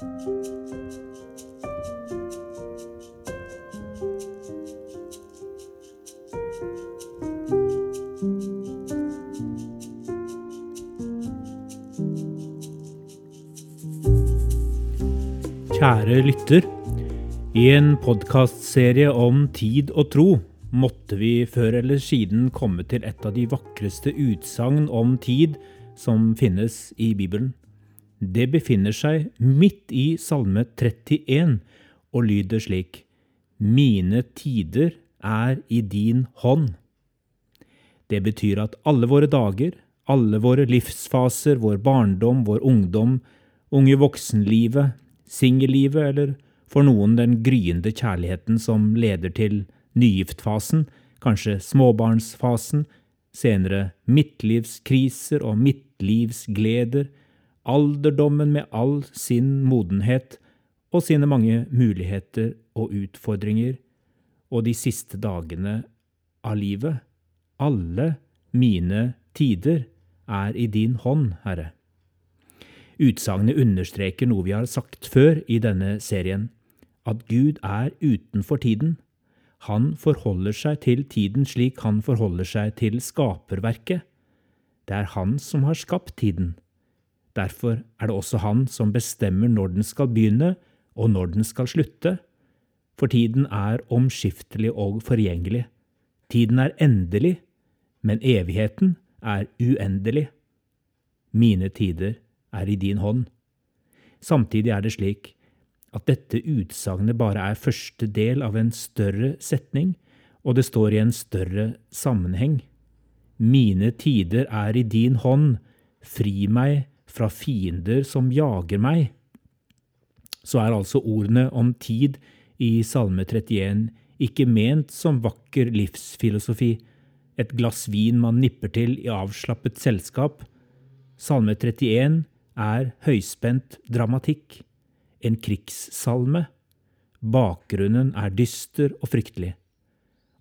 Kjære lytter. I en podkastserie om tid og tro måtte vi før eller siden komme til et av de vakreste utsagn om tid som finnes i Bibelen. Det befinner seg midt i Salme 31 og lyder slik Mine tider er i din hånd. Det betyr at alle våre dager, alle våre livsfaser, vår barndom, vår ungdom, unge voksenlivet, singellivet eller for noen den gryende kjærligheten som leder til nygiftfasen, kanskje småbarnsfasen, senere midtlivskriser og midtlivsgleder, alderdommen med all sin modenhet og sine mange muligheter og utfordringer, og de siste dagene av livet. Alle mine tider er i din hånd, Herre. Utsagnet understreker noe vi har sagt før i denne serien, at Gud er utenfor tiden. Han forholder seg til tiden slik han forholder seg til skaperverket. Det er han som har skapt tiden. Derfor er det også han som bestemmer når den skal begynne og når den skal slutte. For tiden er omskiftelig og forgjengelig. Tiden er endelig, men evigheten er uendelig. Mine tider er i din hånd. Samtidig er det slik at dette utsagnet bare er første del av en større setning, og det står i en større sammenheng. Mine tider er i din hånd, fri meg fra fiender som jager meg. Så er altså ordene om tid i Salme 31 ikke ment som vakker livsfilosofi, et glass vin man nipper til i avslappet selskap. Salme 31 er høyspent dramatikk, en krigssalme. Bakgrunnen er dyster og fryktelig.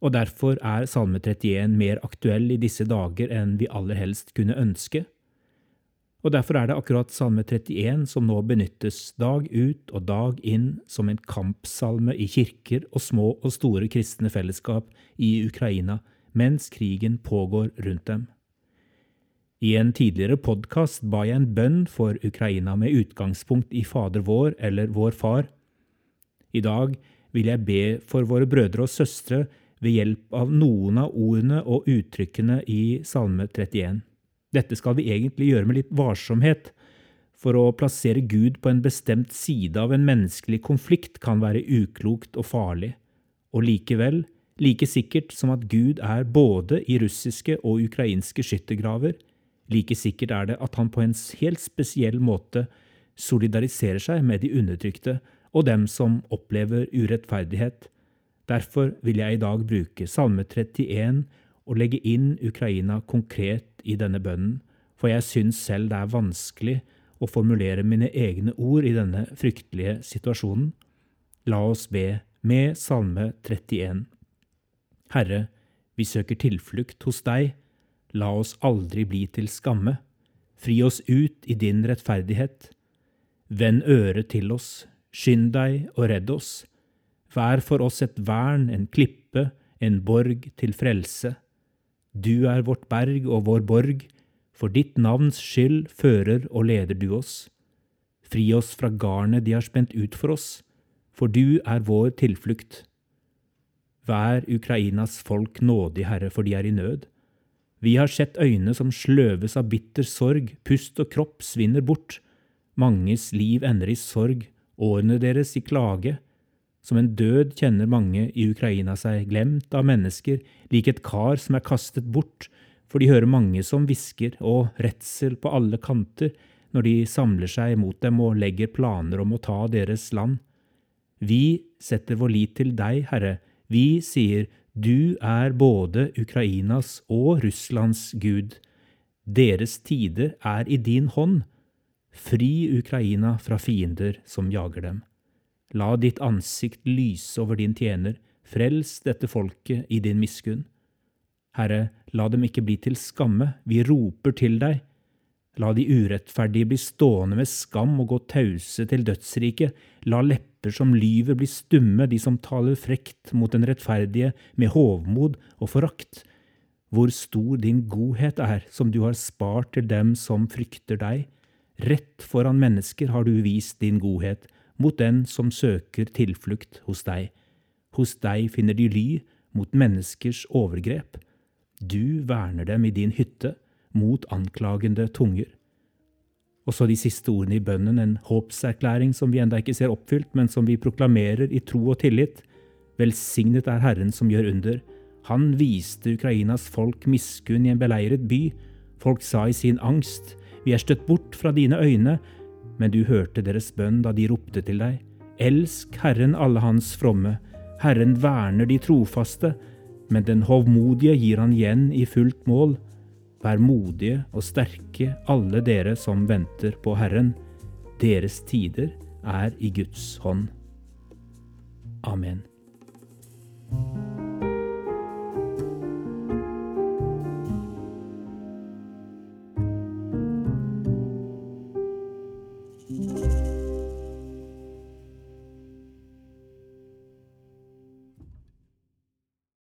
Og derfor er Salme 31 mer aktuell i disse dager enn vi aller helst kunne ønske. Og derfor er det akkurat Salme 31 som nå benyttes dag ut og dag inn som en kampsalme i kirker og små og store kristne fellesskap i Ukraina mens krigen pågår rundt dem. I en tidligere podkast ba jeg en bønn for Ukraina med utgangspunkt i Fader vår eller Vår Far. I dag vil jeg be for våre brødre og søstre ved hjelp av noen av ordene og uttrykkene i Salme 31. Dette skal vi egentlig gjøre med litt varsomhet, for å plassere Gud på en bestemt side av en menneskelig konflikt kan være uklokt og farlig, og likevel, like sikkert som at Gud er både i russiske og ukrainske skyttergraver, Like sikkert er det at han på en helt spesiell måte solidariserer seg med de undertrykte og dem som opplever urettferdighet. Derfor vil jeg i dag bruke Salme 31 og legge inn Ukraina konkret i denne bønnen, for jeg syns selv det er vanskelig å formulere mine egne ord i denne fryktelige situasjonen. La oss be med Salme 31. Herre, vi søker tilflukt hos deg La oss aldri bli til skamme. Fri oss ut i din rettferdighet. Vend øret til oss, skynd deg og redd oss. Vær for oss et vern, en klippe, en borg til frelse. Du er vårt berg og vår borg, for ditt navns skyld fører og leder du oss. Fri oss fra garnet de har spent ut for oss, for du er vår tilflukt. Vær Ukrainas folk nådig, Herre, for de er i nød. Vi har sett øyne som sløves av bitter sorg, pust og kropp svinner bort. Manges liv ender i sorg, årene deres i klage. Som en død kjenner mange i Ukraina seg, glemt av mennesker, lik et kar som er kastet bort, for de hører mange som hvisker, og redsel på alle kanter når de samler seg mot dem og legger planer om å ta deres land. Vi setter vår lit til deg, Herre, vi sier du er både Ukrainas og Russlands Gud. Deres tider er i din hånd. Fri Ukraina fra fiender som jager dem. La ditt ansikt lyse over din tjener, frels dette folket i din miskunn. Herre, la dem ikke bli til skamme, vi roper til deg. La de urettferdige bli stående med skam og gå tause til dødsriket. La lepper som lyver bli stumme, de som taler frekt mot den rettferdige med hovmod og forakt. Hvor stor din godhet er, som du har spart til dem som frykter deg. Rett foran mennesker har du vist din godhet, mot den som søker tilflukt hos deg. Hos deg finner de ly mot menneskers overgrep. Du verner dem i din hytte mot anklagende tunger. Og så de siste ordene i bønnen, en håpserklæring som vi enda ikke ser oppfylt, men som vi proklamerer i tro og tillit. Velsignet er Herren som gjør under. Han viste Ukrainas folk miskunn i en beleiret by. Folk sa i sin angst, vi er støtt bort fra dine øyne, men du hørte deres bønn da de ropte til deg. Elsk Herren alle hans fromme. Herren verner de trofaste, men den hovmodige gir han igjen i fullt mål. Vær modige og sterke, alle dere som venter på Herren. Deres tider er i Guds hånd. Amen.